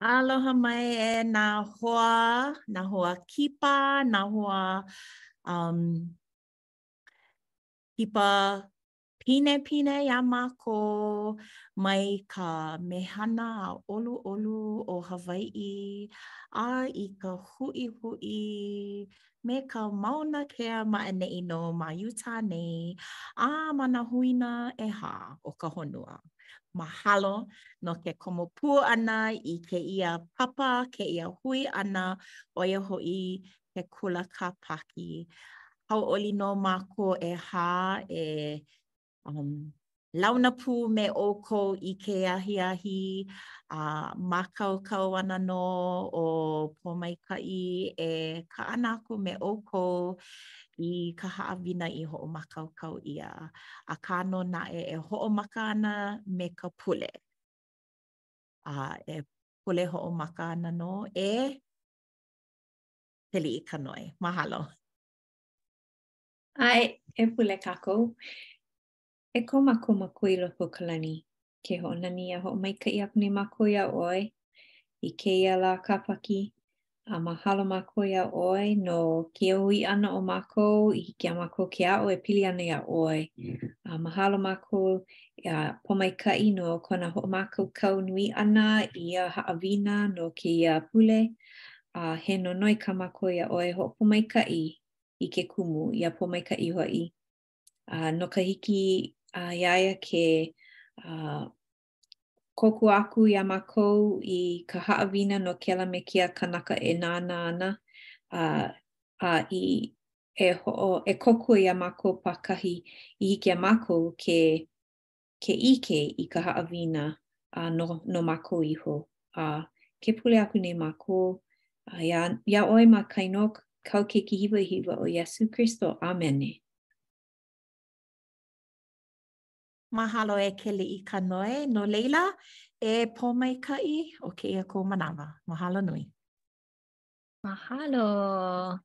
Aloha mai e nā hoa, nā hoa kipa, nā hoa kipa pinepine iā mākou mai ka mehana a ʻoluʻolu o Hawaiʻi a i ka huʻihuʻi me ka mauna kea ma ʻaneʻi nō ma Utah nei a ma nā huina ʻehā o ka honua. Mahalo no ke komo pū ʻana i kēia papa, kēia hui ʻana, ʻo ia hoʻi ke Kula Kāpaki. Hauʻoli nō mākou ʻehā e Launa pū me ʻoukou i kēia ahiahi a mākaukau ana nō ʻo Pōmaikaʻi e kaʻana aku me ʻoukou i ka haʻawina i hoʻomākaukau ʻia, akā nō naʻe e hoʻomaka ana me ka pule. A e pule hoʻomaka ana nō e Keliʻikanoe. Mahalo. ʻAe, e pule kākou. E ko mākou Makua i loko o ka lani, ke hoʻonani a hoʻomaikaʻi aku nei mākou iā ʻoe, i kēia lā Kāpaki, a mahalo mākou iā ʻoe, no kēia hui ʻana o mākou, i hiki iā mākou ke aʻo e pili ana iā ʻoe, a mahalo mākou iā Pōmaikaʻi no kona hoʻomākaukau nui ʻana i ia haʻawina no kēia pule, a he nonoi kā mākou iā ʻoe e hoʻopōmaikaʻi, i ke kumu iā Pōmaikaʻi hoʻi. A no ka hiki a iā ia ke uh, kōkua aku iā mākou i ka haʻawina no kēlā me kēia kanaka e nānā ana a, a i e, hoʻo, e kōkua iā mākou pākahi i hiki iā mākou ke ke ʻike i ka haʻawina a no, no mākou iho. A ke pule aku nei mākou, a iā, iā ʻoe ma ka inoa o kāu keiki hiwahiwa ʻo Iesū Kristo. ʻĀmene. Mahalo e Keliʻikanoe. No laila, e Pōmaikaʻi, ʻo kēia kou manawa. Mahalo nui. Mahalo.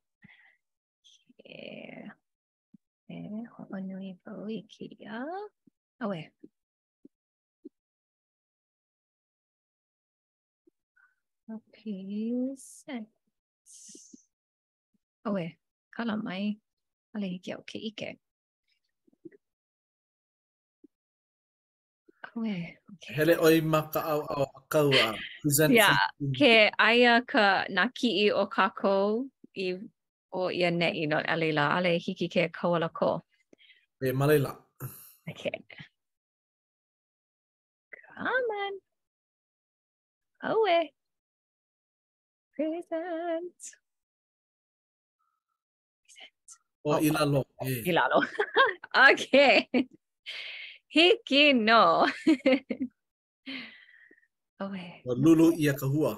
Yeah. E hoʻonui wau i kēia. Auē. Okay, six. Auē, kala mai. ʻAʻole hiki iaʻu ke ʻike. Hele ʻoe ma ka ʻaoʻao ʻākau a present. Yeah, ke aia ka nā kiʻi o kākou i ʻō i ʻaneʻi nō, a laila, ʻaʻole hiki ke kaualakō. ʻĒ, ma laila. Okay. Come on. Auē. Present. O i lalo. Eh. I lalo. okay. Hiki nō. Oe. O lūlū ʻia ka hua.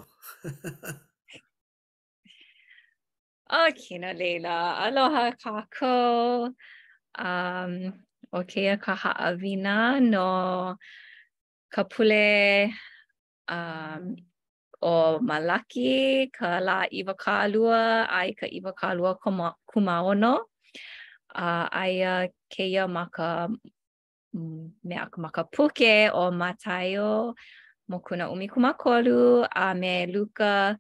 Okay, no leila. Aloha kākou. Um, ʻo kēia ka haʻawina no ka pule um, ʻO Malaki ka lā iwakālua a i ka iwakālua kūmāono, a aia kēia ma ka mea ma ka puke ʻo Mataio Mokuna ʻUmikūmākolu a me Luka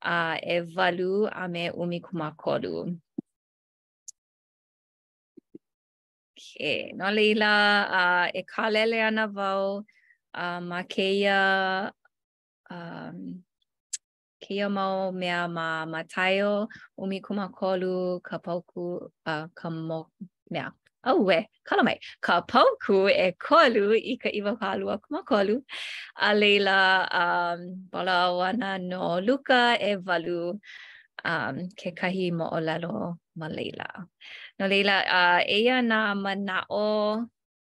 a ʻEwalu a me ʻUmikūmākolu. Okay. No leila, uh, e kālele ana wau uh, ma kēia um, kēia mau mea ma Mataio ʻumikūmākolu ka paukū uh, ka mo mea auē kala mai ka paukū ʻekolu i ka iwakālua kūmākolu a leila um, walaʻau ana no Luka ʻewalu um, kekahi moʻolelo ma leila no leila uh, eia nā manaʻo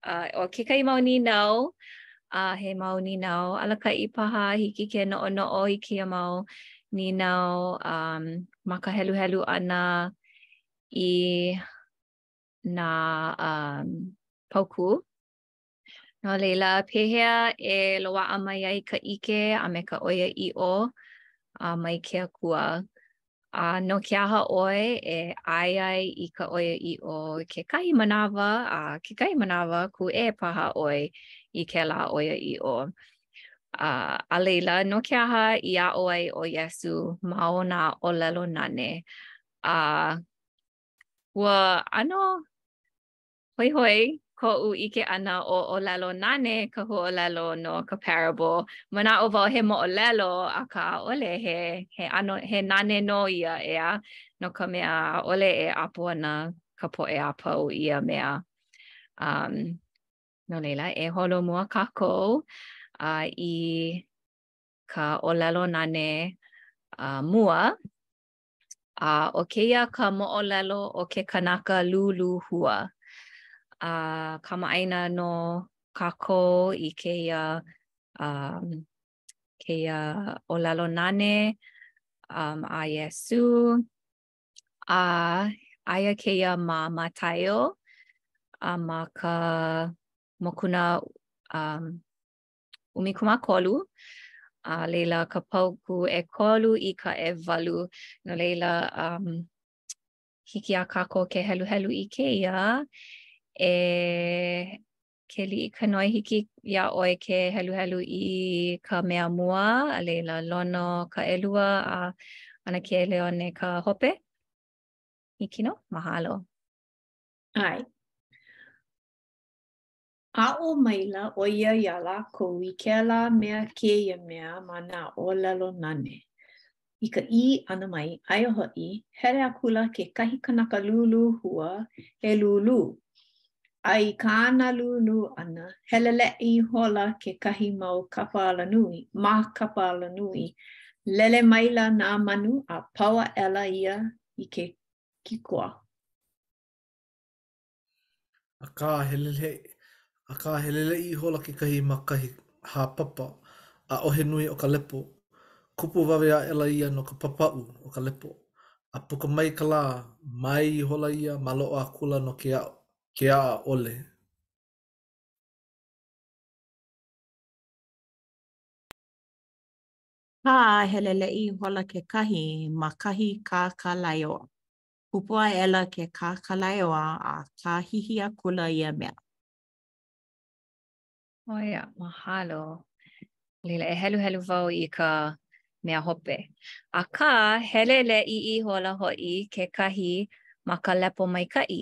uh, o kekahi mau nīnau, a uh, he mau nīnau alakaʻi paha, hiki ke noʻonoʻo i kēia mau nīnau um, ma ka heluhelu ʻana i nā um, paukū. No leila, pehea e loaʻa mai ai ka ʻike a me ka ʻoiaʻiʻo a mai ke akua. A no ke aha ʻoe e ʻae ai i ka ʻoiaʻiʻo kekahi manawa a kekahi manawa kūʻē paha ʻoe i kēlā ʻoiaʻiʻo? A, a laila, no ke aha i aʻo ai ʻo Iesū ma o nā ʻōlelo nane? A, ua ʻano Hoihoi koʻu ʻike ʻana ʻo ʻōlelo nane ka huaʻōlelo no ka parable. Manaʻo wau he moʻolelo, akā ʻaʻole, he, he ʻano, he nane nō ia, ʻeā? No ka mea, ʻaʻole e ʻapo ana ka poʻe a pau i ia mea. Um, no laila, e holomua kākou uh, i ka ʻōlelo nane uh, mua A ʻo kēia ka moʻolelo o ke kanaka lūlū hua. A kamaʻāina nō kākou i kēia um, kēia ʻōlelo nane um, a Iesū. A aia kēia ma Mataio a ma ka mokuna um, ʻumikūmākolu, a laila ka paukū ʻekolu i ka ʻewalu. No laila, um, hiki iā kākou ke heluhelu i kēia, e Keliʻi, ke noi, hiki iā ʻoe ke heluhelu i ka mea mua, a laila Lono ka ʻelua a ʻAnakē Leone ka hope. Hiki nō, mahalo. ʻAe. Aʻo maila ʻo ia iā lākou i kēlā mea kēia mea ma nā ʻōlelo nane. I ka ʻī ʻana mai aia hoʻi, hele akula kekahi kanaka lūlū hua e lūlū. A i kāna lūlū ʻana, heleleʻi ihola kekahi ma kapa alanui ma kapa alanui, lele maila nā manu a pau aʻela ia i ke kiko ʻia. Akā, hele, akā, heleleʻi ihola kekahi ma kahi hāpapa, ʻaʻohe nui o ka lepo. Kupu wawe aʻela ia no ka papaʻu o ka lepo, a puka mai ka lā, mae ihola ia, maloʻo akula no ke aʻo, ke aʻa ʻole. Akā, heleleʻi ihola kekahi ma kahi kākalaioa, Kupu aʻela ke kākalaioa a kāhihi akula ia mea. ʻO ia, mahalo. A laila e heluhelu wau i ka mea hope. Akā, heleleʻi ihola hoʻi kekahi ma ka lepo maikaʻi,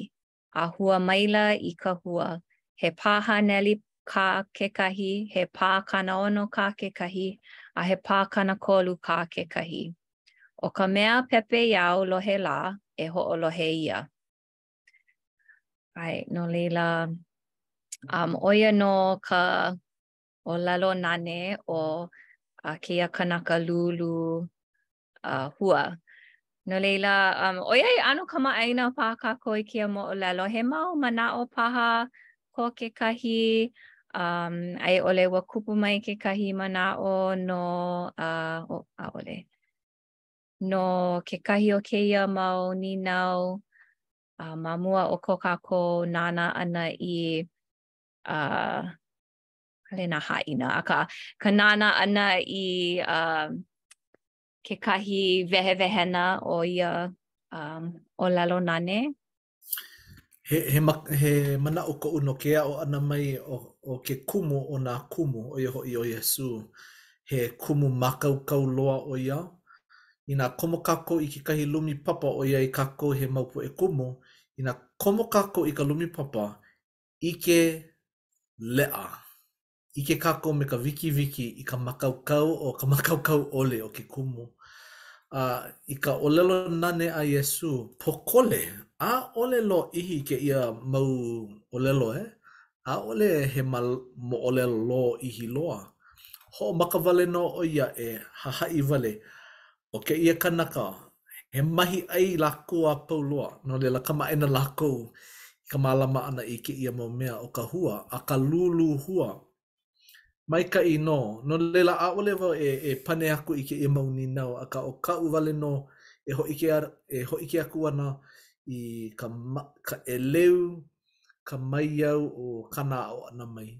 a hua maila i ka hua, he pā haneli kā kekahi, he pā kanaono kā kekahi, a he pā kanakolu kā kekahi. ʻO ka mea pepeiao lohe lā, e hoʻolohe ia. ʻAe, no laila, um, ʻo ia nō ka ʻōlelo nane o uh, kēia kanaka lūlū uh, hua. No laila, um, ʻoiai ʻano kamaʻāina paha kākou i kēia moʻolelo, he mau manaʻo paha ko kekahi, um, a i ʻole ua kupu mai kekahi manaʻo no, uh, ʻō, ʻaʻole, no kekahi o kēia mau nīnau, uh, ma mua o ko kākou nānā ʻana i, uh, hale nā hāʻina, akā, ka nānā ʻana i um, kekahi wehewehena o ia um, ʻōlelo nane. He, he, ma, he manaʻo koʻu no ke aʻo ʻana mai o, o ke kumu o nā kumu ʻo ia hoʻi ʻo Iesū. He kumu mākaukau loa ʻo ia. Inā komo kākou i kekahi lumi papa ʻoiai kākou he mau poʻe kumu, inā komo kākou i ka lumi papa, ʻike leʻa, ʻike kākou me ka wikiwiki i ka mākaukau o ka mākaukau ʻole o ke kumu. A i ka ʻōlelo nane a Iesū, pōkole, ʻaʻole lōʻihi kēia mau ʻōlelo ē, ʻaʻole he ma, moʻolelo lōʻihi loa. Hoʻomaka wale nō ʻo ia e hahaʻi wale ʻO kēia kanaka, he mahiʻai lākou a pau loa, no laila kamaʻāina lākou i ka mālama ʻana i kēia mau mea o ka hua a ka lūlū hua. Maikaʻi nō, no laila ʻaʻole wau e, e pane aku i kēia mau nīnau, akā ʻo kaʻu wale nō e hōʻike, e hōʻike aku ana i ka ʻeleu, ka maiau o kāna aʻo ʻana mai.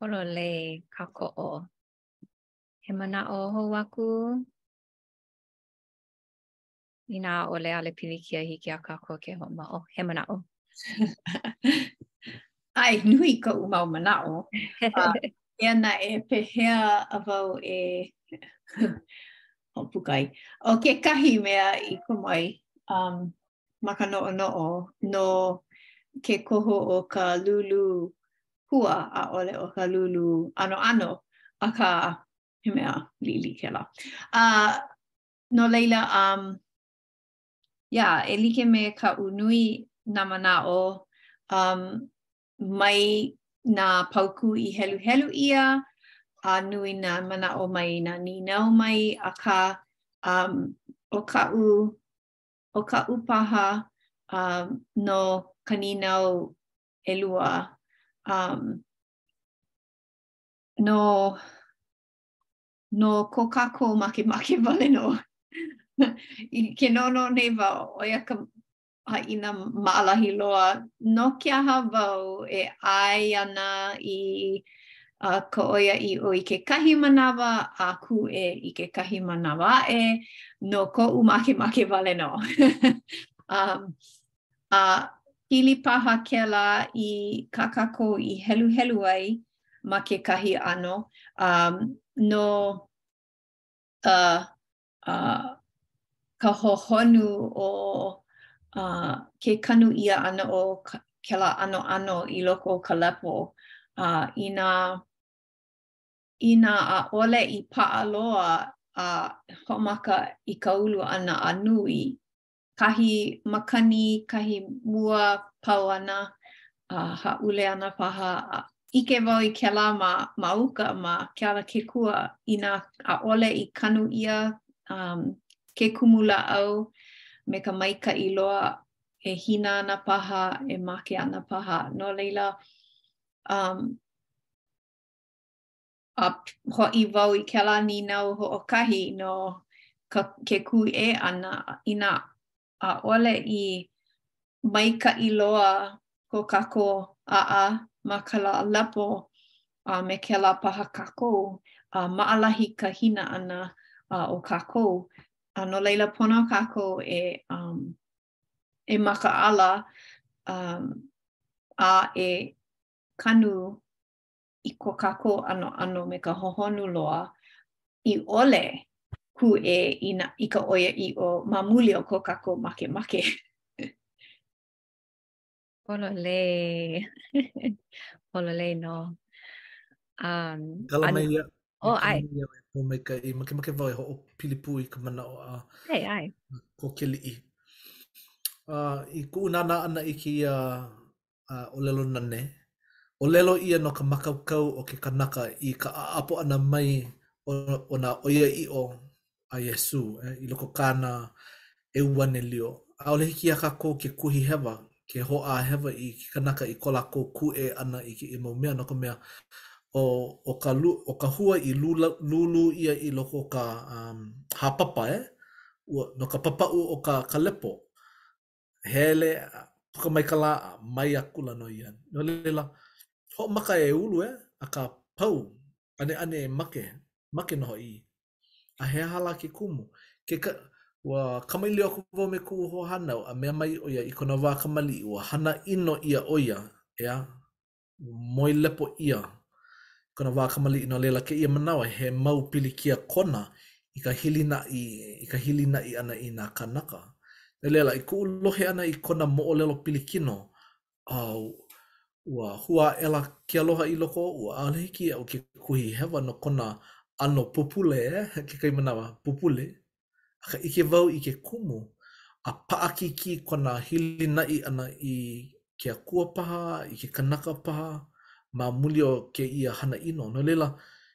Pololei kākoʻo He manaʻo hou aku inā ʻaʻole ʻaʻole pilikia hiki iā kākou ke hoʻomau. He manaʻo. ʻAe nui koʻu mau manaʻo. Uh, ia naʻe, pehea au e hoʻopuka ai. ʻO kekahi mea i komo mai um, ma ka noʻonoʻo no ke koho o ka lūlū hua ʻaʻole ʻo ka lūlū ʻanoʻano, akā, he mea liʻiliʻi kēlā. A no laila, um, yeah, e like me kaʻu nui nā manaʻo um, mai nā paukū i heluhelu ʻia, a nui nā manaʻo mai nā nīnau mai, akā, um, ʻo kaʻu, ʻo kaʻu paha um, no ka nīnau ʻelua. Um, no, no ko kākou makemake wale nō. I ke noʻonoʻo nei wau, ʻo ia ka hāʻina maʻalahi loa, no ke aha wau e ʻae ana i uh, ka ʻoiaʻiʻo i kekahi manawa a kūʻē i kekahi manawa aʻe, no koʻu makemake wale nō. um, a pili paha kēlā i kā kākou i heluhelu ai ma kekahi ʻano um, no uh, uh, ka hohonu o uh, ke kanu ʻia ʻana o kēlā ʻanoʻano i loko o ka lepo. Uh, inā, inā ʻaʻole i paʻa loa a uh, hoʻomaka i ka ulu ʻana a nui, kahi makani, kahi mua pau ana, a hāʻule ana paha, a ʻike wau i kēlā ma ma uka ma Kealakekua, inā ʻaʻole i kanu ʻia um, ke kumu lāʻau me ka maikaʻi loa, e hina ana paha, e make ana paha. No laila, um, a hoʻi wau i kēlā nīnau hoʻokahi no ka, ke kūʻē ʻana, inā ʻaʻole i maikaʻi loa ko kākou aʻa ma ka, lā, lepo a me kēlā paha kākou a maʻalahi ka hina ʻana a ʻo kākou. A no laila, pono kākou e, um, e makaʻala um, a e kanu i ko kākou ʻanoʻano me ka hohonu loa i ʻole kūʻē i, na, i ka ʻoiaʻiʻo ma muli o ko kākou makemake. Pololei. Pololei nō. Um, Kala mai iaʻu. Oh, ʻae. Kala mai iaʻu. E makemake wau e hoʻopili pū i ka manaʻo a. ʻAe, ʻae. Ko Keliʻi. Uh, i kuʻu nānā ʻana i kēia a ʻōlelo nane, ʻōlelo ʻia no ka mākaukau o ke kanaka i ka ʻaʻapo ʻana mai o, o nā ʻoiaʻiʻo a Iesū eh, i loko kāna ʻeuanelio. ʻAʻole hiki iā kākou ke kuhihewa, ke hoʻāhewa i ke kanaka i ko lākou kūʻē ʻana i kēia mau mea, no ka mea, ʻo, ʻo, ka, lu, ʻo ka hua i lula, lūlū ʻia i loko o ka um, hāpapa, eh, ua, no ka pāpaʻu o ka, ka lepo, hele, puka mai ka lā, a mae akula nō ia. No laila, hoʻomaka e ulu, ʻe, akā pau, ʻaneʻane e make, make nō hoʻi. A he aha lā ke kumu? Ke ka, ua kamaʻilio aku wau me kuʻu hoahānau a mea mai ʻo ia i kona wā kamaliʻi, ua hana ʻino ʻia ʻo ia, ʻeā, moe lepo ʻia i kona wā kamaliʻi no laila kēia manawa he mau pilikia kona i ka hilinaʻi i ka hilinaʻi ʻana i nā kānaka. No laila, i kuʻu lohe ʻana i kona moʻolelo pilikino, a ua hua aʻela ke aloha i loko oʻu, ʻaʻole hiki iaʻu ke kuhi hewa no kona ʻano pupule ē, kekahi manawa, pupule. Akā, ʻike wau i ke kumu a paʻakikī kona hilinaʻi ʻana i ke akua paha, i ke kanaka paha ma muli o kēia hana ʻino. No laila,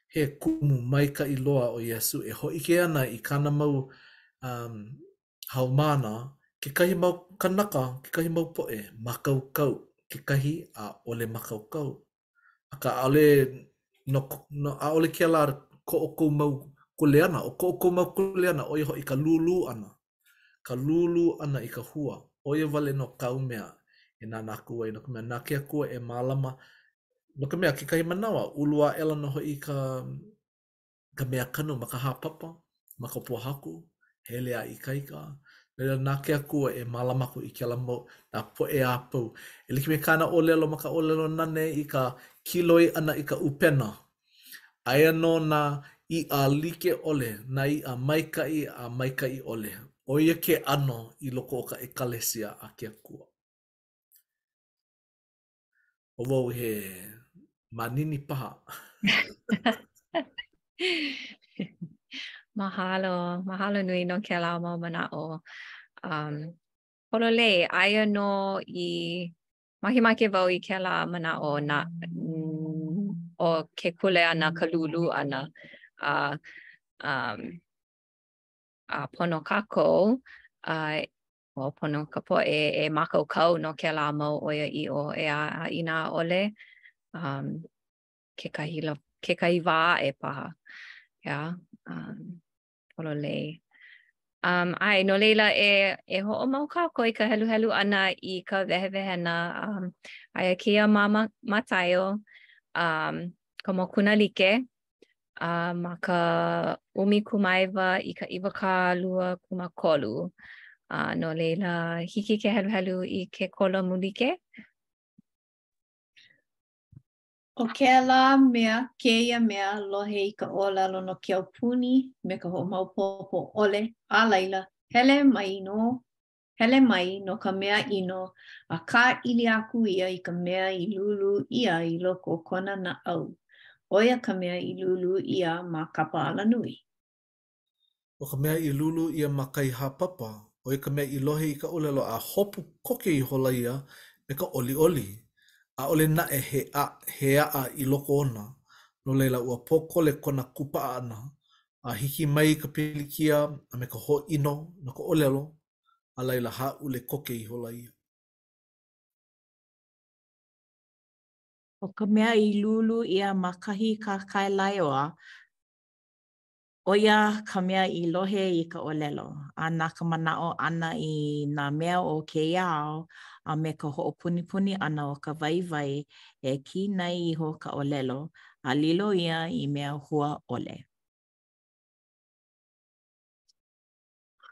he kumu maikaʻi loa ʻo Iesū e hōʻike ana i kāna mau haumāna, kekahi mau kanaka, kekahi mau poʻe mākaukau kekahi ʻaʻole mākaukau Akā, ʻaʻole nō, nō ʻaʻole kēlā ko ʻoukou mau kuleana, ʻo ko ʻoukou mau kuleana, ʻo ia hoʻi ka lūlū ʻana, ka lūlū ʻana i ka hua, ʻo ia wale nō kāu mea e nānā aku ai, no ka mea, na ke Akua e mālama, no ka mea, kekahi manawa, ulu aʻela nō hoʻi ka, ka mea kanu ma ka hāpapa, ma ka pōhaku, hele a ikaika, no laila na ke Akua e mālama aku i kēlā mau nā poʻe a pau, e like me kāna ʻōlelo ma ka ʻōlelo nane i ka kiloi ʻana i ka ʻupena, aia nō nā iʻa like ʻole, nā iʻa maikaʻi a maikaʻi ʻole, ʻo ia ke ʻano i loko o ka ʻekalesia a ke Akua. ʻo wau he manini paha. Mahalo, mahalo nui no kēlā mau manaʻo. Um, pololei, aia nō i makemake wau i kēlā manaʻo na, o ke kuleana, ka lūlū ʻana. Uh, um, a pono kākou, uh, A pono ka poʻe e mākaukau no kēlā mau ʻoiaʻiʻo, ʻeā, a inā ʻaʻole, um, kekahi, kekahi wā aʻe paha, ʻeā, um, pololei. Um, ʻae, no laila, e, e hoʻomau kākou i ka heluhelu ʻana i ka wehewehena, um, aia kēia ma, ma Mataio, um, ka mokuna like, a ma ka ʻumi kumamāiwa i ka iwakālua kumamākolu. A no laila, hiki ke heluhelu i ke kolamu like. ʻO kēlā mea, kēia mea, lohe i ka ʻōlelo no ke aupuni me ka hoʻomaopopo ʻole, a laila, hele mai nō hele mai nō ka mea ʻino a kāʻili aku ia i ka mea i lūlū ʻia i loko o kona naʻau, ʻo ia ka mea i lūlū ʻia ma kapa alanui. ʻO ka mea i lūlū ʻia ma kahi hāpapa, ʻo ia ka mea i lohe i ka ʻōlelo a hopu koke ihola ia me ka ʻoliʻoli, ʻaʻole naʻe he ʻaʻ, he aʻa i loko ona, no laila ua pōkole kona kūpaʻa ʻana, A hiki mai ka pilikia a me ka hōʻino no ka ʻōlelo, a laila hāʻule koke ihola ia. ʻO ka mea i lūlū ʻia ma kahi kākailāioa, ʻo ia ka mea i lohe i ka ʻōlelo, a na ka manaʻo ʻana i nā mea o kēia ao a me ka hoʻopunipuni ʻana o ka waiwai, e kinai iho ka ʻōlelo, a lilo ia i mea hua ʻole.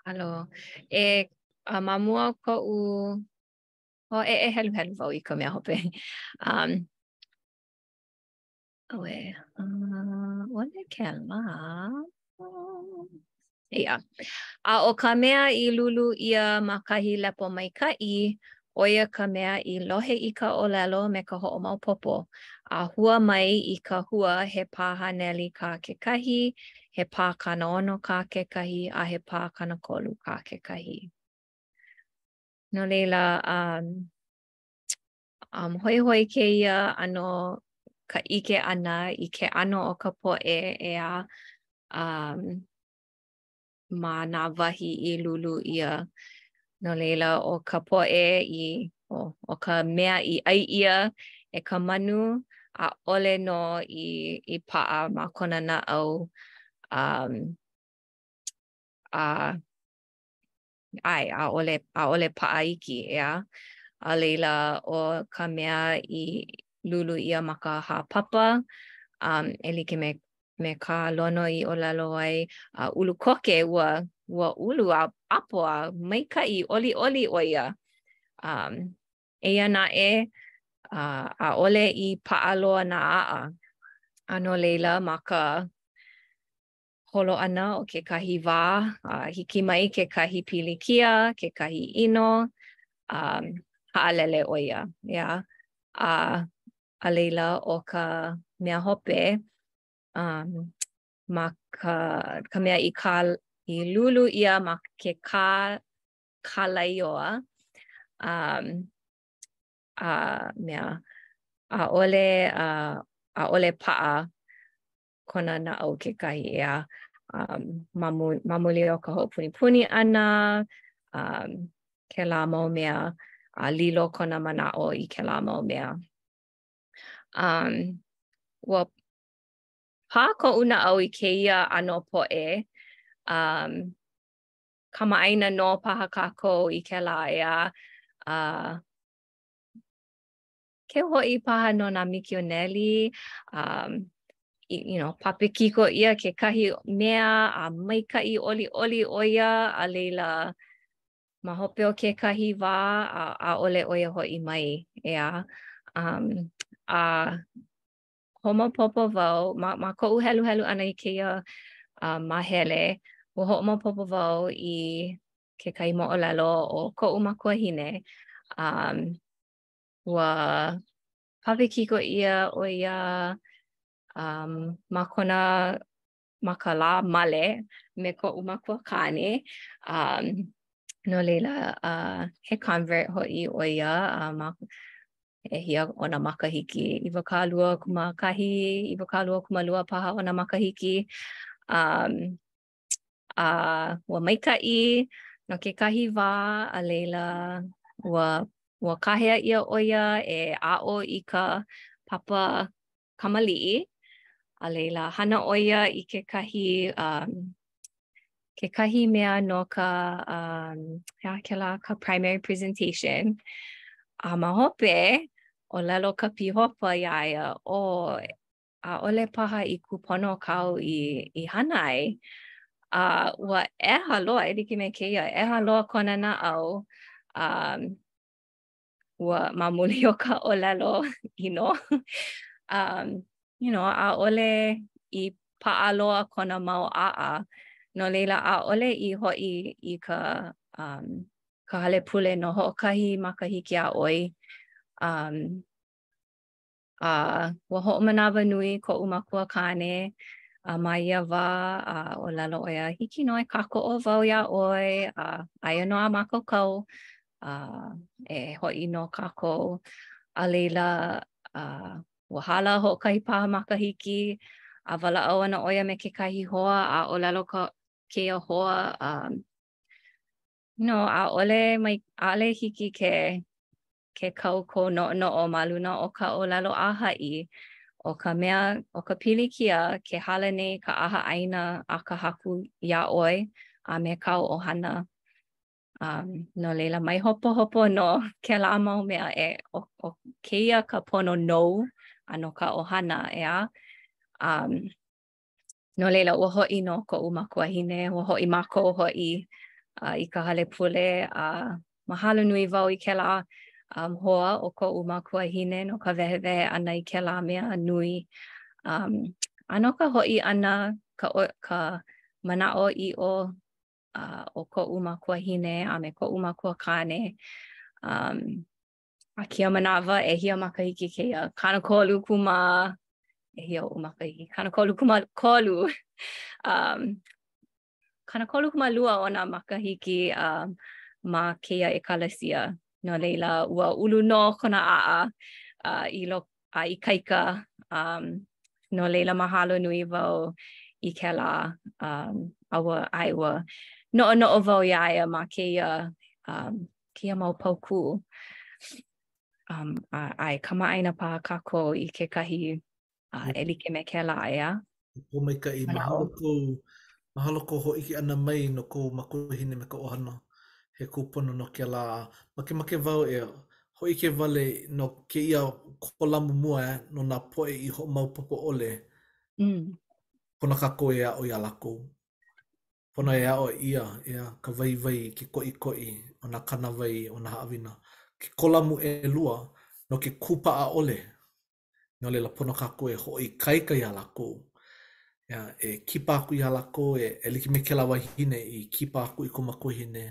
Halo. E, a ma mua o koʻu hō, ē, e heluhelu wau i ka mea hope. Um, Auē, uh, ʻaʻole kēlā. Eia. A ʻo ka mea i lūlū ʻia ma kahi lepo maikaʻi, ʻo ia ka mea i lohe i ka ʻōlelo me ka hoʻomaopopo, a hua mai i ka hua he pā haneli kā kekahi, he pā kanaono kā kekahi, a he pā kanakolu kā kekahi. No laila, um, Um, hoihoi kēia ʻano ka ʻike ʻana i ke ʻano o ka poʻe ʻeā um, ma nā wahi i lūlū ʻia. No laila, ʻo ka poʻe i, ʻo, ʻo ka mea i ʻai ʻia e ka manu, ʻaʻole nō i, i paʻa ma kona naʻau. Um, a ʻae, ʻaʻole, ʻaʻole paʻa iki, ʻeā? A laila, ʻo ka mea i lūlū ʻia ma ka hāpapa, um, e like me, me kā Lono i ʻōlelo ai, a ulu koke ua, ua ulu a ʻapo a maikaʻi ʻoliʻoli ʻo ia. Um, eia naʻe, uh, ʻaʻole i paʻa loa nā aʻa. A no laila, ma ka, holo ʻana o kekahi wā, a hiki mai kekahi pilikia, kekahi ʻino, a haʻalele ʻo ia, yeah. A, a laila, ʻo ka mea hope, um, ma ka, ka mea i, kā, i lūlū ʻia ma ke kākalaioa, um, a mea, ʻaʻole, uh, ʻaʻole paʻa kona naʻau kekahi ʻeā um, ma mu, ma muli o ka hoʻopunipuni ʻana, um, kēlā mau mea, a lilo kona manaʻo i kēlā mau mea. Um, ua pā koʻu naʻau i kēia ʻano poʻe, um, kamaʻaina nō paha kākou i kēlā ʻeā, uh, Keu hoʻi paha no nā mikioneli, um, you know, papekiko ʻia kekahi mea a maikaʻi ʻoliʻoli ʻo ia, a laila ma hope o kekahi wā a ʻaʻole ʻo ia hoʻi mai, ʻeā. Um, a hoʻomaopopo wau, ma, ma koʻu heluhelu ʻana i kēia uh, māhele, ua hoʻomaopopo wau i kekahi moʻolelo o koʻu makuahine um, ua papekiko ʻia ʻo ia um, ma kona ma ka lā male me koʻu makuakāne. Um, no laila, uh, he convert hoʻi ʻo ia uh, ma ʻehia ona makahiki. Iwakāluakūmākahi, iwakāluakūmālua paha ona makahiki. Um, a ua maikaʻi no kekahi wā a laila ua ua kāhea ʻia ʻo ia e aʻo i ka papa kamaliʻi a laila hana ʻo ia i kekahi um, kekahi mea no ka um, he aha kēlā ka primary presentation a ma hope ʻōlelo ka pihopa iā ia ʻō ʻaʻole paha i kūpono kāu i, i hana ai. A ua ʻeha loa, e like me kēia, ʻeha loa kona naʻau um, ua ma muli o ka ʻōlelo ʻino. um, you know, ʻaʻole i paʻa loa kona mau ʻaʻa. No laila, ʻaʻole i hoʻi i ka, um, ka hale pule no hoʻokahi makahiki a ʻoi. Um, A ua hoʻomanawanui koʻu makuakāne a ma ia wā a ʻōlelo ʻo ia hiki nō e kākoʻo wau iā ʻoe a aia nō a mākaukau a e hoʻi nō kākou. A laila, a ua hala hoʻokahi paha makahiki a walaʻau ana ʻo ia me kekahi hoa a ʻōlelo ka kēia hoa a you know, ʻaʻole mai ʻaʻole hiki ke ke kau kou noʻonoʻo ma luna o ka ʻōlelo a haʻi, ʻo ka mea, ʻo ka pilikia ke hala nei ka ʻahaʻaina a ka Haku iā ʻoe a me kou ʻohana. Um, no laila, mai hopohopo no kēlā mau mea e, ʻo, ʻo kēia ka pono nou a no ka ʻohana, ʻeā? Um, No laila, ua hoʻi nō koʻu makuahine, ua hoʻi mākou hoʻi uh, i ka hale pule, a uh, mahalo nui wau i kēlā um, hoa o koʻu makuahine no ka wehewehe ʻana i kēlā mea nui. Um, a no ka hoʻi ʻana, ka, ka manaʻoʻiʻo uh, o koʻu makuahine a me koʻu makuakāne, um, A kēia manawa, ʻehia makahiki kēia, kanakolukūmā, ʻehia oʻu makahiki, kanakolukūmākolu. Um, kanakolukūmālua ona makahiki um, ma kēia ʻekalesia. No laila, ua ulu nō kona aʻa, uh, i lo, a ikaika, um, no laila mahalo nui wau i kēlā, um, a ua, ʻae, ua noʻonoʻo wau iā ia ma kēia, um, kēia mau paukū. Um, a, ʻae, kamaʻāina paha kākou i kekahi aʻe like me kēlā ʻeā. Pōmaikaʻi, mahalo kou, mahalo kou hōʻike ʻana mai no kou makuahine me ka ʻohana he kūpono nō kēlā. Makemake wau e hōʻike wale nō kēia kolamu mua ē, no nā poʻe i hoʻomaopopo ʻole. Mm. Pono kākou e aʻo iā lākou. Pono e aʻo ʻia, ʻeā, ka waiwai, ke koʻikoʻi o nā kānāwai o nā haʻawina, ke kolamu ʻelua no ke kūpaʻa ʻole. No laila, pono kākou e hoʻoikaika iā lākou, ʻeā, e kipa aku iā lākou, e, e like me kēlā wahine i kipa aku i kou makuahine.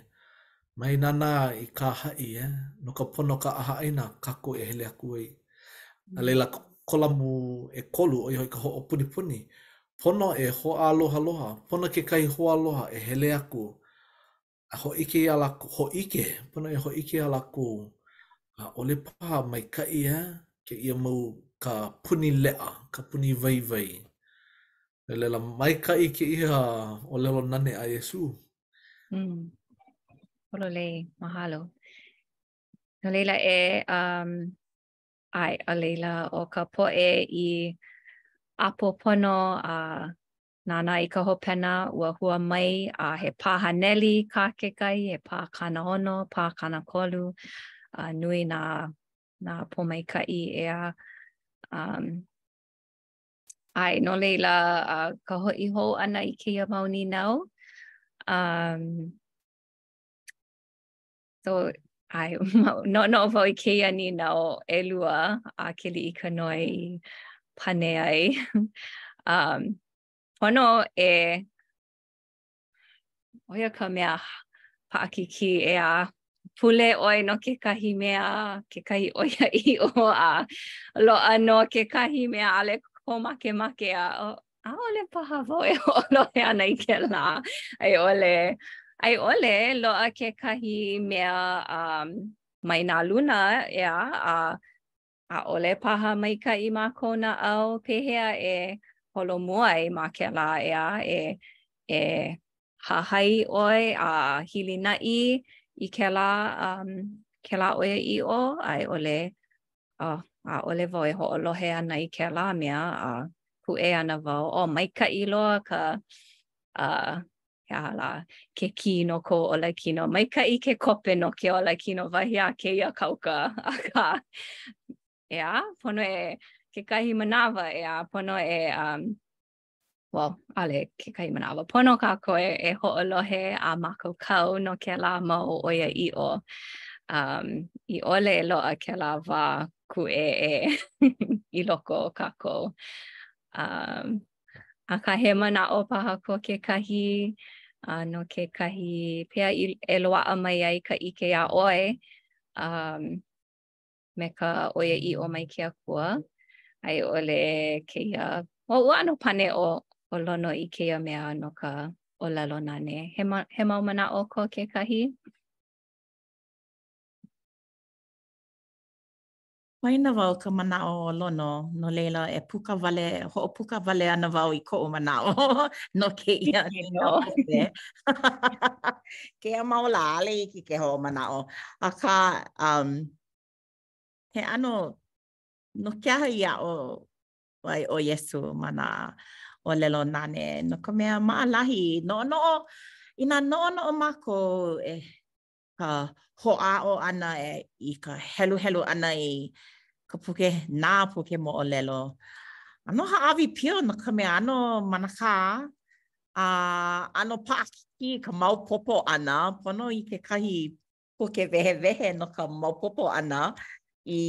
Mai nānā i kā haʻi, ē, no ka pono ka ʻahaʻaina kākou e hele aku ai. A laila, kolamu ʻekolu, ʻo ia hoʻi ka hoʻopunipuni, pono e hoʻālohaloha, pono kekahi hoaloha e hele aku a hōʻike iā lākou, hōʻike, pono e hōʻike iā lākou, ʻaʻole paha maikaʻi ē kēia mau ka puni leʻa, ka puni waiwai. No laila, maikaʻi kēia ʻōlelo nane a Iesū. Mm. Pololei, mahalo. No laila, e um, ʻAe, a laila, ʻo ka poʻe i ʻapo pono a nānā i ka hopena, ua hua mai a he pāhaneli kā kekahi, he pākanaono, pākanakolu, a nui nā nā pōmaikaʻi ʻeā. Um, ʻAe, no laila, uh, ka hoʻi hou ʻana i kēia mau nīnau, um, So, ʻae, noʻonoʻo wau i kēia nīnau ʻelua a Keliʻikanoe i pane ai. um, pono e, ʻo ia ka mea paʻakiki e a pule ʻoe no kekahi mea, kekahi ʻoiaʻiʻo a loaʻa nō kekahi mea ʻaʻole kou makemake a, oh, ʻaʻole paha wau e hoʻolohe ana i kēlā. A i ʻole, a i ʻole, loaʻa kekahi mea um, mai nā luna, ʻeā, a ʻaʻole paha maikaʻi ma kou naʻau pehea e holomua ai ma kēlā, ʻeā, e, e hahai ʻoe a hilinaʻi i kēlā, um, kēlā ʻoiaʻiʻo, a i ʻole, a ʻaʻole wau e hoʻolohe ana i kēlā mea a kūʻē ana wau, oh, maikaʻi loa ka uh, he aha lā, ke kī no kou olakino. Maikaʻi ke kope no ke olakino, wahi a kēia kauka. Akā, ʻeā, pono e kekahi manawa, ʻeā, pono e um, Well, ʻaʻole kekahi manawa. Pono kākou e, e hoʻolohe a mākaukau no kēlā mau ʻoiaʻiʻo. Um, I ʻole e loaʻa kēlā wā kūʻēʻē i loko o kākou. Um, akā he manaʻo paha ko kekahi uh, no kekahi pehea e, e loaʻa mai ai ka ʻike iā ʻoe. Um, me ka ʻoiaʻiʻo mai ke Akua, a i ʻole kēia, oh, ua ʻano pane ʻo, ʻo Lono i kēia mea no ka ʻōlelo nane. He, ma, he mau manaʻo ko kekahi? Poina wau ka manaʻo o Lono, no laila e puka wale, hoʻopuka wale ana wau i koʻu manaʻo no kēia. kēia mau lā ʻaʻole hiki ke hoʻomanaʻo. Akā, um, he ʻano, no ke aha i aʻo ai ʻo Iesū ma nā ʻōlelo nane, no ka mea maʻalahi, noʻonoʻo, inā noʻonoʻo mākou, e, ka hoʻāʻo ʻana e, i ka heluhelu ʻana i ka puke, nā puke moʻolelo ʻano hāʻawi pio no ka mea ʻano manakā a ʻano paʻakikī ka maopopo ʻana pono i kekahi puke wehewehe no ka maopopo ʻana i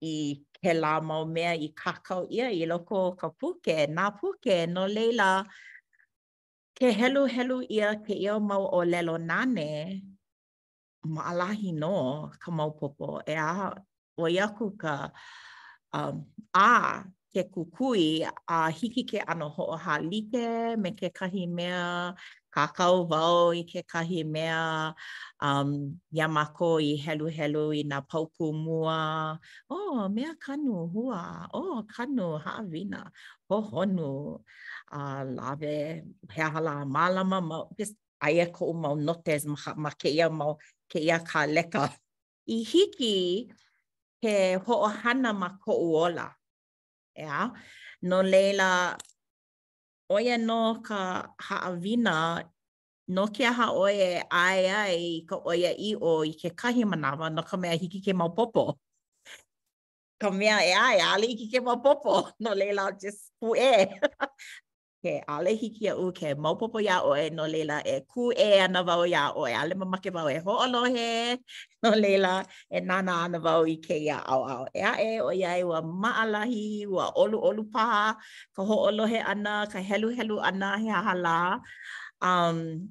i kēlā mau mea i kākau ʻia i loko o ka puke, nā puke, no laila, Ke heluhelu ʻia kēia mau ʻōlelo nane, maʻalahi nō ka maopopo, ʻeā, ʻoi aku ka ʻā, ke kukui, a hiki ke ʻano hoʻohālike me kekahi mea, kākau wau i kekahi mea iā mākou i heluhelu i nā paukū mua, oh, mea kanu, hua, oh, kanu, haʻawina, hohonu, a lawe, he aha lā, mālama ma, just aia koʻu mau notes ma, ma kēia mau, kēia kāleka. I hiki ke hoʻohana ma koʻu ola, ʻeā? No laila, ʻo ia nō ka haʻawina, no ke aha ʻoe e ʻae ai i ka ʻoiaʻiʻo i kekahi manawa no ka mea hiki ke maopopo. ka mea ʻē aʻe, ʻaʻole hiki ke maopopo, no laila, just kūʻē. ke ʻaʻole hiki iaʻu ke maopopo iā ʻoe, no laila, e kūʻē ana wau iā ʻoe, ʻaʻole mamake wau e hoʻolohe, no laila, e nānā ana wau i kēia ʻaoʻao ʻē aʻe, ʻoiai, ua maʻalahi, ua ʻoluʻolu paha, ka hoʻolohe ʻana, ka heluhelu ʻana, he aha lā. Um,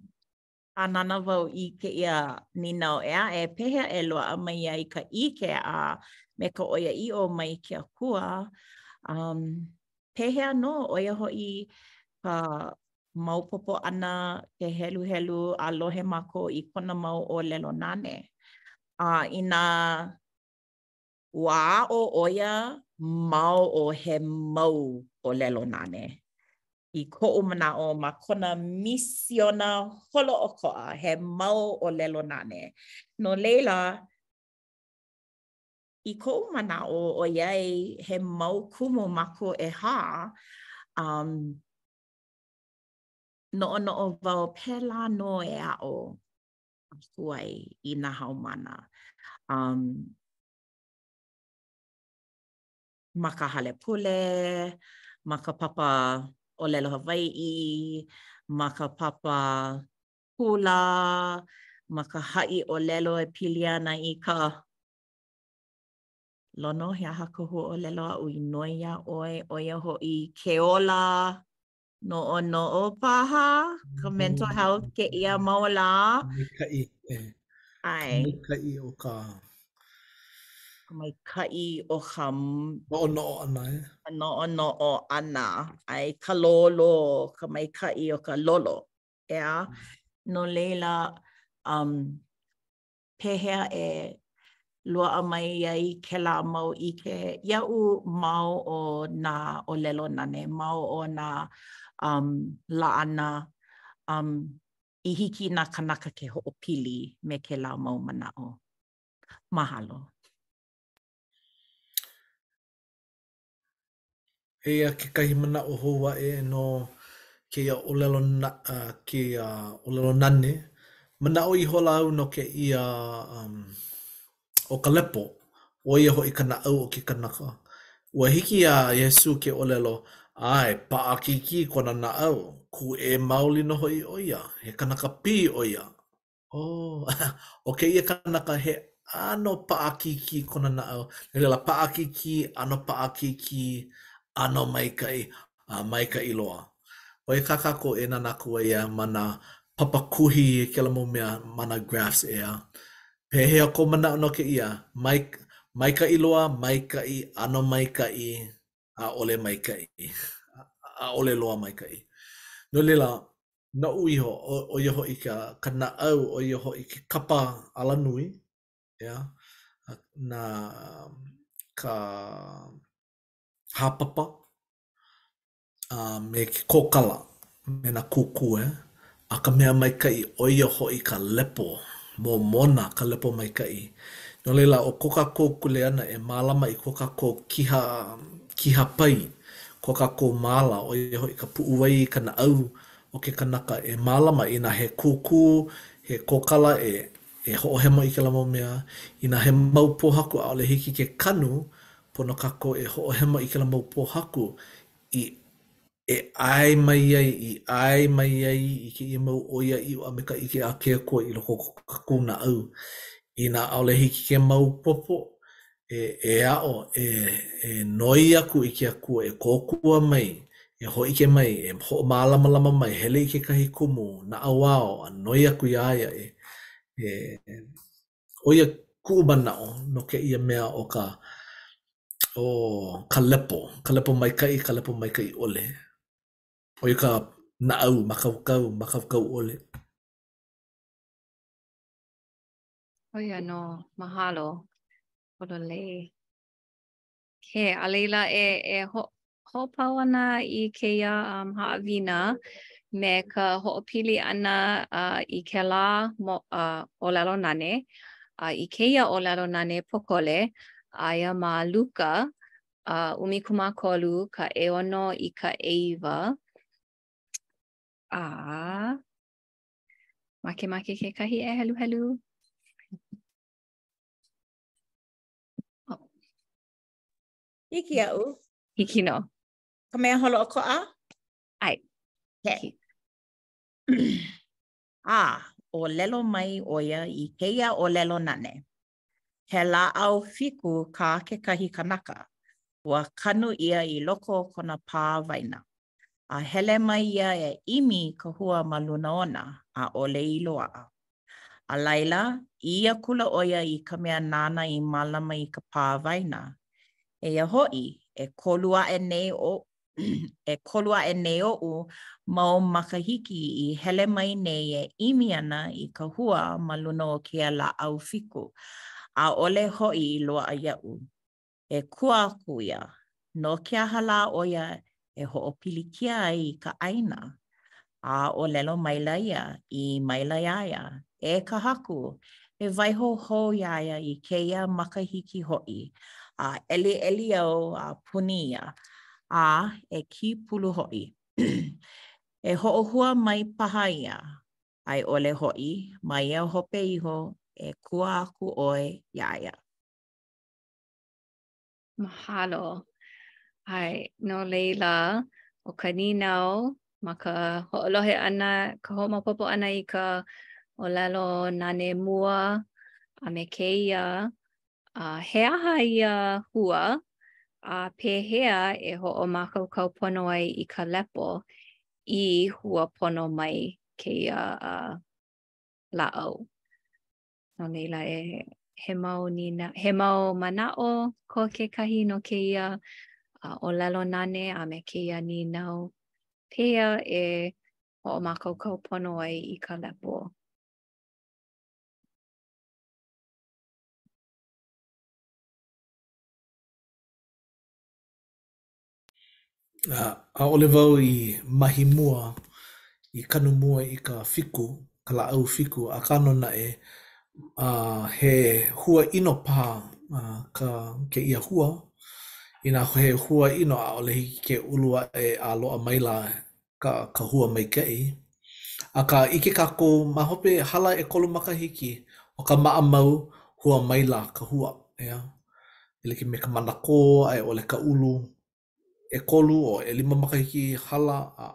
A nānā wau i kēia nīnau ʻē aʻe, pehea e loaʻa mai ai ka ʻike a me ka ʻoiaʻiʻo mai ke Akua? Um, pehea nō, ʻo ia hoʻi ka maopopo ʻana, ke heluhelu a lohe mākou i kona mau ʻōlelo nane. A inā Ua aʻo ʻo ia ma o o he mau ʻōlelo nane. I koʻu manaʻo, ma kona misiona holoʻokoʻa he mau ʻōlelo nane. No laila, i koʻu manaʻo, ʻoiai he mau kumu mākou ʻehā, noʻonoʻo wau pēlā nō e aʻo aku ai i nā haumāna ma ka hale pule, ma ka papa ʻōlelo Hawaiʻi, ma ka papa hula, ma ka haʻi ʻōlelo e pili ana i ka lono, he aha ka huaʻōlelo aʻu i noi iā ʻoe, ʻo ia hoʻi ke ola, Noʻonoʻo paha ka mm. mental health kēia mau lā. Ka maikaʻi. ʻAe. Ka maikaʻi o ka... Maikaʻi o ka... Noʻonoʻo ʻana, ē? Ka noʻonoʻo ʻana. ʻAe, ka lolo, ka maikaʻi o ka lolo. ʻEā? Mm. No leila, um, pehea e loaʻa mai ai kēlā mau ʻike iaʻu ma o o nā ʻōlelo nane, ma o o nā um laʻana um i hiki nā kānaka ke hoʻopili me kēlā mau manaʻo. Mahalo. Eia kekahi manaʻo hou aʻe no kēia ʻōlelo na kēia ʻōlelo nane, manaʻo ihola au no kēia ʻo ka lepo, ʻo ia hoʻi ka naʻau o ke kanaka. Ua hiki iā Iesū ke ʻōlelo, ʻAe, paʻakikī kona naʻau, kūʻē maoli nō hoʻi ʻo ia, he kanaka pī ʻo ia. Oh, ʻo kēia kanaka he ʻano paʻakikī kona naʻau. No laila, paʻakikī, ʻano paʻakikī, ʻano maikaʻi, a maikaʻi loa. ʻO ia kā kākou e nānā aku ai ma nā papa kuhi, kēlā mau mea ma nā graphs ʻeā. Pehea kou manaʻo no kēia? Mai, maikaʻi loa, maikaʻi, ʻano maikaʻi, ʻaʻole maikaʻi, ʻaʻole loa maikaʻi. No laila, noʻu iho, ʻo ia hoʻi ka naʻau, ʻo ia hoʻi ke kapa alanui, ʻeā, na, ka hāpapa a me ke kōkala. me nā kukū, ʻeā, a ka mea maikaʻi, ʻo ia hoʻi ka lepo, momona ka lepo maikaʻi. No laila, ʻo ko kākou kuleana e mālama i ko kākou kīhā kīhāpai, ko kākou māla, ʻo ia hoʻi ka puʻuwai i ka naʻau o ke kanaka e mālama inā he kūkū, he kōkala e e hoʻohemo i kēlā mau mea, inā he mau pōhaku ʻaʻole hiki ke kanu, pono kākou e hoʻohemo i kēlā mau pōhaku i e ʻae mai ai, i ʻae mai ai i kēia mau ʻoiaʻiʻo a me ka ʻike a ke akua i loko o ko kākou naʻau. Inā ʻaʻole hiki ke maopopo, e e aʻo e e noi aku i ke akua e kōkua mai, e hōʻike mai, e hoʻomālamalama mai, hele i kekahi kumu naʻauao a noi aku iā ia e e ʻo ia kuʻu manaʻo no kēia mea ʻo ka ʻo ka lepo, ka lepo maikaʻi, ka lepo maikaʻi ʻole. ʻO ia ka naʻau mākaukau, mākaukau ʻole. ʻO ia nō. Mahalo, pololei. ʻOkē, a laila e, e ho, hoʻopau ana i kēia um, haʻawina me ka hoʻopili ana uh, i kēlā mo, uh, ʻōlelo nane, uh, i kēia ʻōlelo nane pōkole, aia ma Luka uh, ʻumikūmākolu ka ʻeono i ka ʻeiwa, a makemake kekahi e heluhelu. Hiki iaʻu. Hiki nō. Ka mea holoʻokoʻa? ʻAe. Okay. a, ʻōlelo mai ʻo ia i kēia ʻōlelo nane. He lāʻau fiku kā kekahi kanaka. Ua kanu ʻia i loko o kona pā waina. a hele mai ia e ʻimi i ka hua ma luna ona, ʻaʻole i loaʻa. A laila, ʻī akula ʻo ia i ka mea nāna i mālama i ka pā waina, Eia hoʻi, ʻekolu aʻe nei ʻo, ʻekolu aʻe nei oʻu mau makahiki i hele mai nei e ʻimi ana i ka hua ma luna o kēia lāʻau fiku, ʻaʻole hoʻi i loaʻa iaʻu. e kua aku ia, no ke aha lā ʻo ia e hoʻopilikia ai i ka ʻāina? A ʻōlelo maila ia, ʻī maila iā ia, E ka Haku, e waiho hou iā ia i kēia makahiki hoʻi, a ʻeliʻeli au a puni ia, a e kīpulu hoʻi. E hoʻohua mai paha ia, a i ʻole hoʻi, ma ia hope iho, e kua aku ʻoe iā ia. Mahalo. ʻAe, no laila, ʻo ka nīnau, ma ka hoʻolohe ʻana, ka hoʻomaopopo ʻana i ka ʻōlelo nane mua, a me kēia, a he aha ia hua, a pehea e hoʻomākaukau pono ai i ka lepo i hua pono mai kēia uh, lāʻau. No laila e he mau nīna, he mau manaʻo ko kekahi no kēia uh, ʻōlelo nane a me kēia nīnau. Pehea e hoʻomākaukau pono ai i ka lepo. a ʻaʻole wau i mahi mua i kanu mua i ka fiku, ka lāʻau fiku, akā nō naʻe, uh he hua ʻino paha ka kēia hua, inā he hua ʻino ʻaʻole hiki ke ulu aʻe a loaʻa maila ka, ka hua maikaʻi. Akā, ʻike kākou, ma hope hala ʻekolu makahiki, ʻo ka maʻamau, hua maila ka hua, ʻeā? E like me ka manakō a i ʻole ka ʻulu, ʻekolu o ʻelima makahiki hala a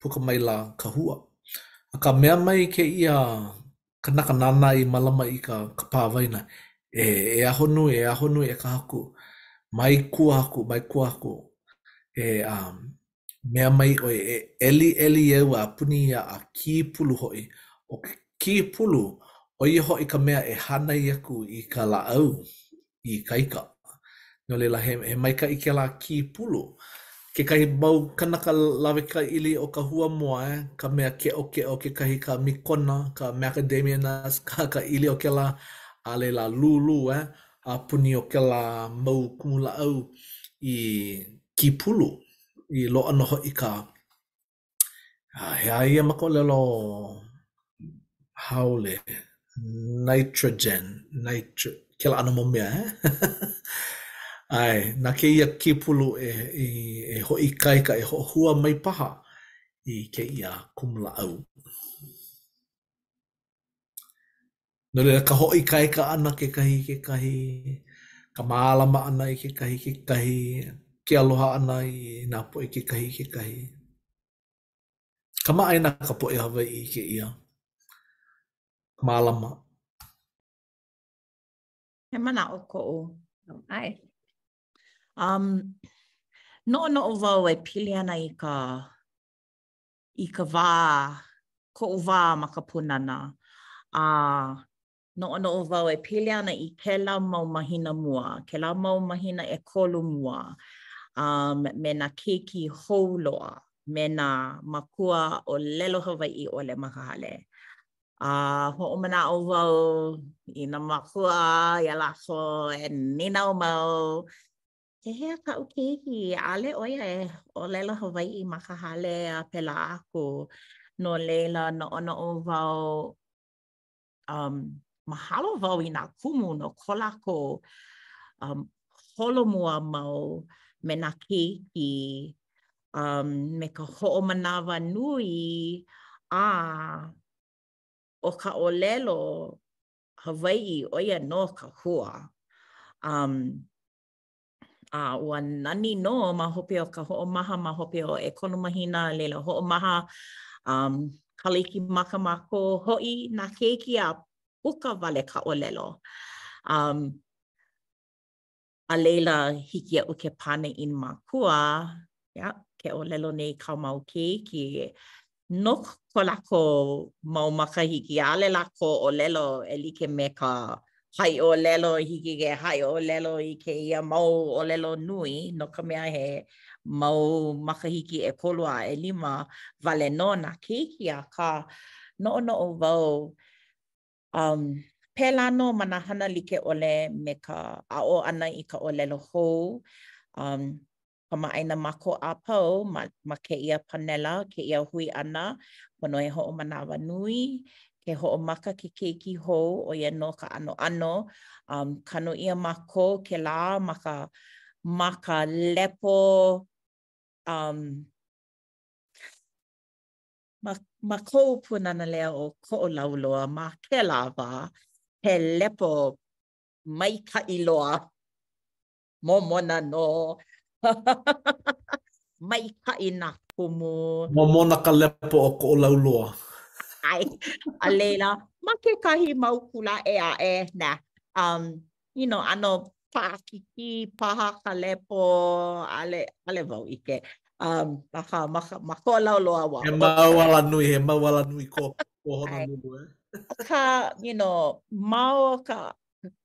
puka maila ka hua. Akā, mea mai kēia kanaka nāna i mālama i ka, ka pā waina, E, e ahonui, e ahonui e ka Haku, mai kua aku, mai kua aku, e, um, Mea mai ʻoe, e ʻeliʻeli au a puni ia a kīpulu hoʻi. ʻO ke kīpulu, ʻo ia hoʻi ka mea e hana ai aku i ka lāʻau i ikaika. No laila, he maikaʻi kēlā kīpulu. Kekahi mau kanaka lawe i ka ʻili o ka hua moa, ē, ka mea keʻokeʻo kekahi, ka mikona, ka macadamia nuts, ka ʻili o kēlā, a laila lūlū, ē a puni o kēlā mau kumulāʻau i kīpulu, i loaʻa nō hoʻi ka he aha ia ma ka ʻōlelo haole, nitrogen, nitro, kēlā ʻano mau mea, ē? ʻAe, na kēia kīpulu e e hoʻoikaika, e hoʻohua mai paha i kēia kumulāʻau. No laila, ka hoʻoikaika ʻana kekahi i kekahi, ka mālama ʻana i kekahi i kekahi, ke aloha ʻana i nā poʻe kekahi i kekahi. Kamaʻāina ka poʻe Hawaiʻi i kēia mālama. He manaʻo koʻu. ʻAe. Um, noʻonoʻo wau e pili ana i ka i ka wā, koʻu wā ma ka Pūnana, a noʻonoʻo wau e pili ana i kēlā mau mahina mua, kēlā mau mahina ʻekolu mua, um, me nā keiki hou loa, me nā mākua ʻōlelo Hawaiʻi ʻole ma ka hale. A hoʻomanaʻo wau i nā mākua iā lākou e nīnau mau Pehea kaʻu keiki, ʻaʻole ʻo ia e ʻōlelo Hawaiʻi ma ka hale a pēlā aku. No laila, noʻonoʻo wau, umm, mahalo wau i nā kumu no ko lākou, umm, holomua mau me nā keiki, umm, me ka hoʻomanawa nui a ʻo ka ʻōlelo Hawaiʻi, ʻo ia nō ka hua. Um, a ua nani nō ma hope o ka hoʻomaha, ma hope o ʻekolu mahina, a laila hoʻomaha, um, Kalikimaka mākou hoʻi nā keiki a puka wale ka ʻōlelo. Um, A laila, hiki iaʻu ke pane i nā mākua, ia, ke ʻōlelo nei kāu mau keiki, no ko lākou mau makahiki, ʻaʻole lākou ʻōlelo e like me ka haiʻōlelo, hiki ke haiʻōlelo i kēia mau ʻōlelo nui, no ka mea, he mau makahiki ʻekolu a ʻelima wale nō nā keiki, akā, noʻonoʻo wau, Um, pēlā nō ma nā hana like ʻole me ka aʻo ʻana i ka ʻōlelo hou, um, kamaʻāina mākou a pau ma, ma kēia panela, kēia hui ʻana, pono e hoʻomanawanui, ke hoʻomaka ke keiki hou, ʻo ia nō ka ʻanoʻano, um, kanu ʻia mākou kēlā ma ka, ma ka lepo, um, Ma koʻu Pūnana Leo o Koʻolauloa ma kēlā wā, he lepo maikaʻi loa, momona nō. Maikaʻi nā kumu. Momona ka lepo o Koʻolauloa. ʻAe. A laila, ma kekahi mau kula ʻē aʻe, na, you know, ʻano paʻakikī paha ka lepo, ʻaʻole ʻaʻole wau ʻike. Um, akā, ma ka ma Koʻolauloa wau. He mau alanui, he mau alanui ko ko Honolulu, e? Akā, you know, ma o ka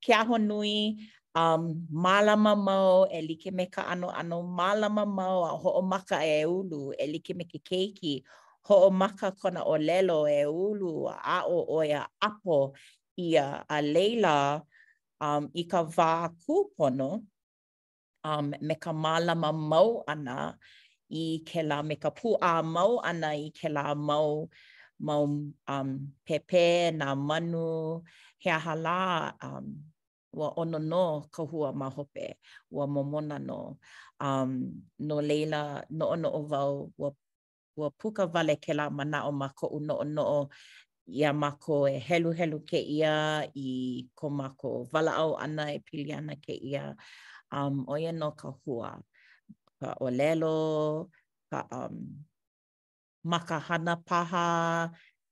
ke ahonui, um, mālama mau e like me ka ʻanoʻano, mālama mau a hoʻomaka e ulu e like me ke keiki, hoʻomaka kona ʻōlelo e ulu a aʻo ʻo ia ʻapo ʻia a laila um, i ka wā kūpono um, me ka mālama mau ʻana i kēlā, me ka pūʻā mau ʻana i kēlā mau mau um, pēpē, nā manu, he aha lā, um, ua ʻono nō ka hua ma hope, ua momona nō. Um, no laila, noʻonoʻo wau, ua Ua puka wale kēlā manaʻo ma koʻu noʻonoʻo iā mākou e heluhelu kēia i ko mākou walaʻau ʻana e pili ana kēia um ʻo ia nō ka hua, ka ʻōlelo, ka um ma ka hana paha,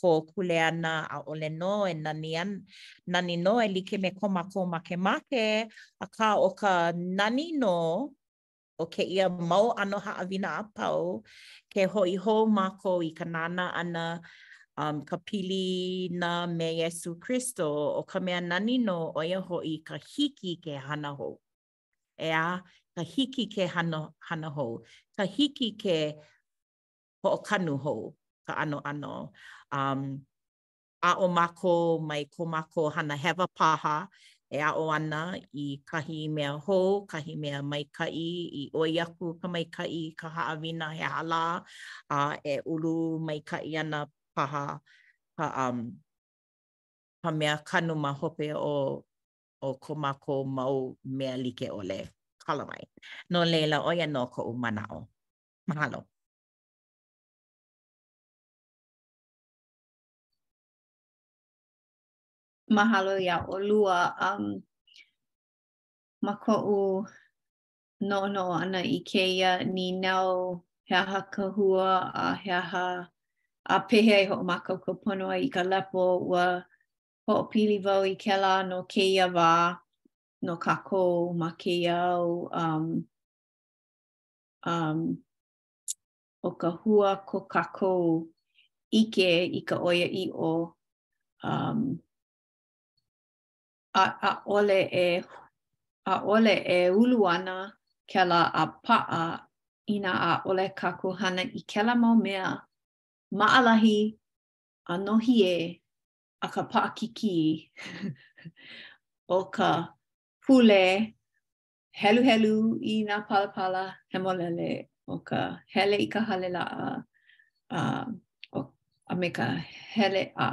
kō kuleana ʻaʻole nō e nani an, nani nō e like me ko mākou makemake, akā ʻo ka nani nō o kēia mau ʻano haʻawina a pau, ke hoʻi hou mākou i ka nānā ʻana um ka pilina me Iesū Kristo, ʻo ka mea nani nō ʻo ia hoʻi ka hiki ke hana hou. ʻEā, ka hiki ke ha, hana hou, ka hiki ke hoʻokanu hou ka ʻanoʻano. Um, aʻo mākou mai ko mākou hana hewa paha e aʻo ana i kahi mea hou, kahi mea maikaʻi, i ʻoi aku ka maikaʻi i ka haʻawina he aha lā, a e ulu maikaʻi ana paha ka, um, ka mea kanu ma hope o, o ko mākou mau mea like ʻole. Kala mai. No laila, ʻo ia nō koʻu manaʻo. Mahalo. Mahalo iā ʻolua um, ma koʻu noʻonoʻo ʻana i kēia nīnau he aha ka hua a he aha a pehea i hoʻomākaukau pono ai i ka lepo ua hoʻopili wau i kēlā no kēia wā no kākou ma kēia au um, um, ʻo ka hua ko kākou ʻike i ka ʻoiaʻiʻo um, a, ʻaʻole e ʻaʻole e ulu ana kēlā a paʻa inā ʻaʻole kākou hana i kēlā mau mea maʻalahi a nōhie akā paʻakikī ʻo ka pule heluhelu i nā palapala hemolele ʻo ka hele i ka hale laʻa a, o, a me ka hele a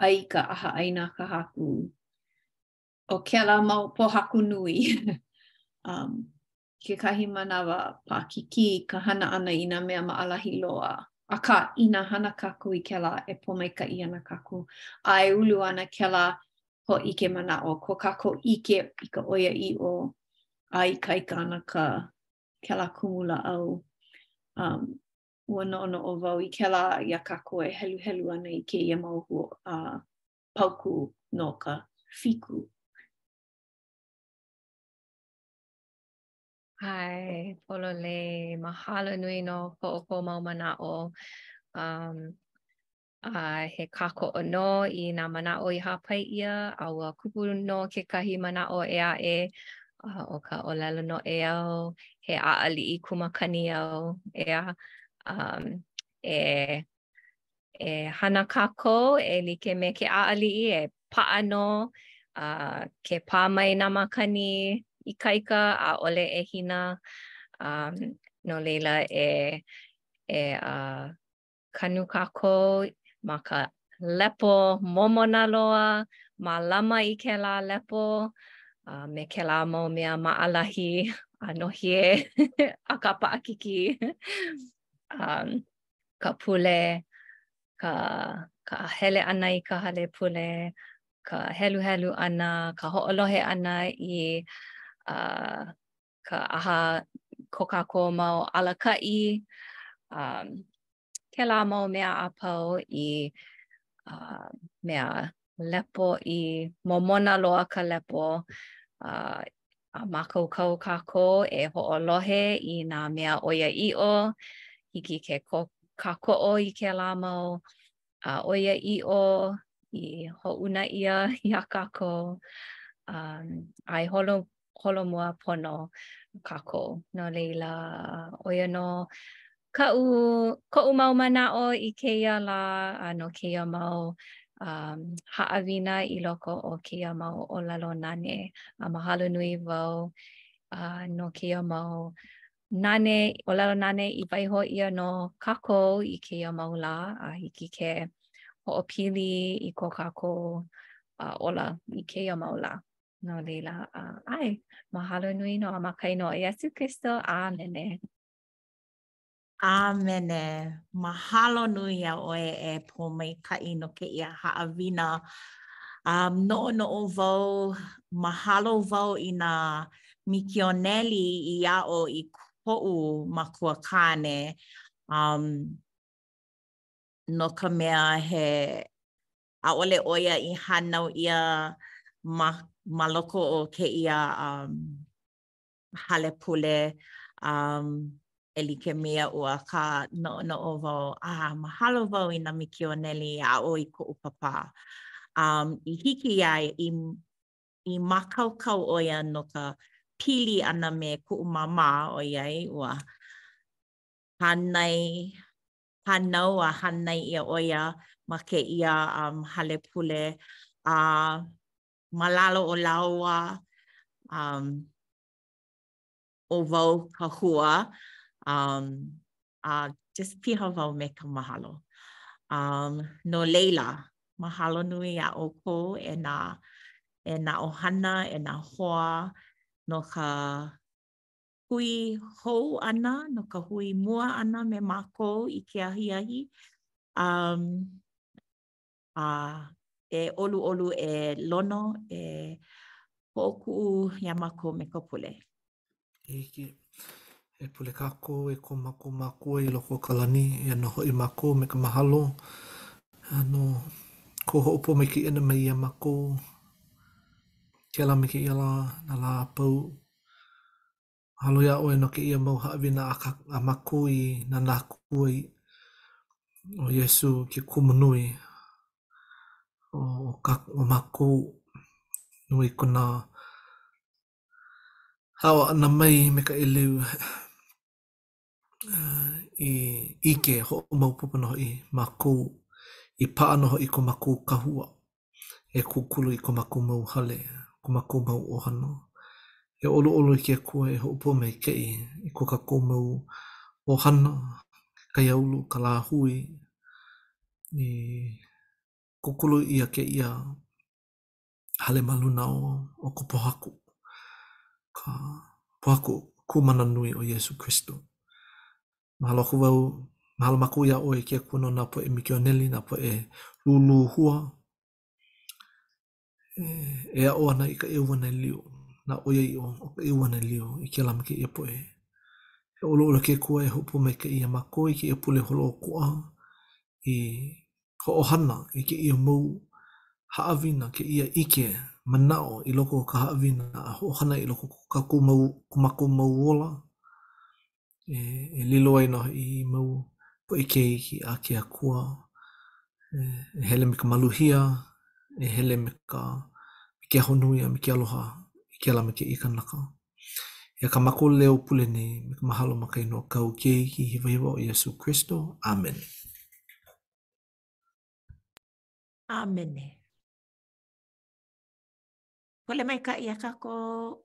ʻai i ka ʻahaʻaina a ka Haku ʻo kēlā mau pōhaku nui. um, kekahi manawa paʻakikī ka hana ʻana i nā mea maʻalahi loa. Akā, inā hana kākou i kēlā e pōmaikaʻi ana kākou a e ulu ana kēlā hōʻike manaʻo, ko kākou ʻike i ka ʻoiaʻiʻo a ikaika ana ka kēlā kumu lāʻau. Um, ua noʻonoʻo wau i kēlā iā kākou e heluhelu ana i kēia mau hua a uh, paukū no ka fiku. ʻAe, pololei, mahalo nui no ko ʻoukou mau manaʻo. Um, A he kākoʻo nō i nā manaʻo i hāpai ʻia, a ua kupu nō kekahi manaʻo ʻē aʻe, a ʻo ka ʻōlelo noʻeau, he ʻaʻaliʻi kū makani au, ʻeā? Um, e, e hana kākou e like me ke ʻaʻaliʻi, e paʻa nō, a ke pā mai nā makani ikaika, ʻaʻole e hina. Um, no laila, e, e, uh, kanu kākou ma ka lepo momona loa, mālama i kēlā lepo a me kēlā mau mea maʻalahi a nōhie akā paʻakikī, um, ka pule, ka, ka hele ʻana i ka hale pule, ka heluhelu ʻana, ka hoʻolohe ʻana i uh, ka aha ko kākou mau alakaʻi, um, kēlā mau mea a pau i uh, mea lepo i momona loa ka lepo uh, a mākaukau kākou e hoʻolohe i nā mea ʻoiaʻiʻo, hiki ke kākoʻo i kēlā mau uh, ʻoiaʻiʻo i hoʻuna ʻia iā kākou. Um, a i holo holomua pono kākou. No laila, ʻo ia nō kaʻu, koʻu mau manaʻo i kēia lā a no kēia mau um, haʻawina i loko o kēia mau ʻōlelo nane. A mahalo nui wau uh, no kēia mau nane, ʻōlelo nane i waiho ʻia no kākou i kēia mau lā a hiki ke hoʻopili i ko kākou uh, ola i kēia mau lā. No laila, a ʻae, mahalo nui nō a ma ka inoa o Iesu Kristo, āmene. Āmene, mahalo nui iā ʻoe e Pōmaikaʻi no kēia haʻawina. Um, noʻonoʻo wau, mahalo wau i nā mikioneli i aʻo i koʻu makua kāne. Um, no ka mea he ʻaʻole ʻo ia i hānau ʻia ma ma loko o kēia um hale pule um e like me iaʻu, akā noʻonoʻo wau, a mahalo wau i nā mikioneli i aʻo i koʻu pāpā um i hiki iā ia i i mākaukau ʻo ia no ka pili ʻana me koʻu māmā ʻoiai ua hānai hānau a hānai ʻia ʻo ia ma kēia hale pule. A ma lalo o lāua, ʻo wau ka hua a just piha wau me ka mahalo. No laila, mahalo nui iā ʻoukou e nā e nā ʻohana, e nā hoa no ka hui hou ʻana, no ka hui mua ʻana me mākou i kēia ahiahi, a a e ʻoluʻolu, e Lono, e hoʻokuʻu iā mākou me ka pule. Hiki. E pule kākou, e ko mākou Makua i loko o ka lani, eia nō hoʻi mākou me ka mahalo, a no kou hoʻopōmaikaʻi ʻana mai iā mākou, kēlā me kēia lā, nā lā a pau, Halo iā ʻoe no kēia mau haʻawina a, a mākou i nānā aku ai ʻo Iesū ke Kumu Nui o kā o mākou noi kona aʻo ʻana mai me ka ʻeleu. i ʻike e hoʻomaopopo nō hoʻi mākou i paʻa nō hoʻi ko mākou kahua e kūkulu i ko mākou mau hale, ko mākou mau ʻohana. E ʻoluʻolu e ke Akua e hoʻopōmaikaʻi i ko kākou mau ʻohana, ke kaiāulu, ka lāhui, i kūkulu ʻia kēia hale ma luna o ka pōhaku, ka pōhaku kū mana nui ʻo Iesū Kristo. Mahalo aku wau, mahalo mākou iā ʻoe ke Akua no nā poʻe mikioneli, nā poʻe lūlū hua, e aʻo ana i ka ʻeuanelio, nā ʻoiaʻiʻo o ka ʻeuanelio i kēlā me kēia poʻe. E ʻoluʻolu e ke Akua e hoʻopōmaikaʻi iā mākou i kēia pule holoʻokoʻa i hoʻohana i kēia mau haʻawina, kēia ʻike, manaʻo i loko o ka haʻawina a hoʻohana i loko o ko kākou mau, ko mākou mau ola e, e lilo ai nō hoʻi i mau poʻe keiki a ke Akua e, e hele me ka maluhia, e hele me ka me ke ahonui a me ke aloha i kēlā me kēia kanaka. Ia kā mākou leo pule nei, me ka mahalo ma ka inoa o kāu keiki hiwahiwa ʻo Iesū Kristo. ʻĀmene. ʻĀmene. Pule maikaʻi iā kākou.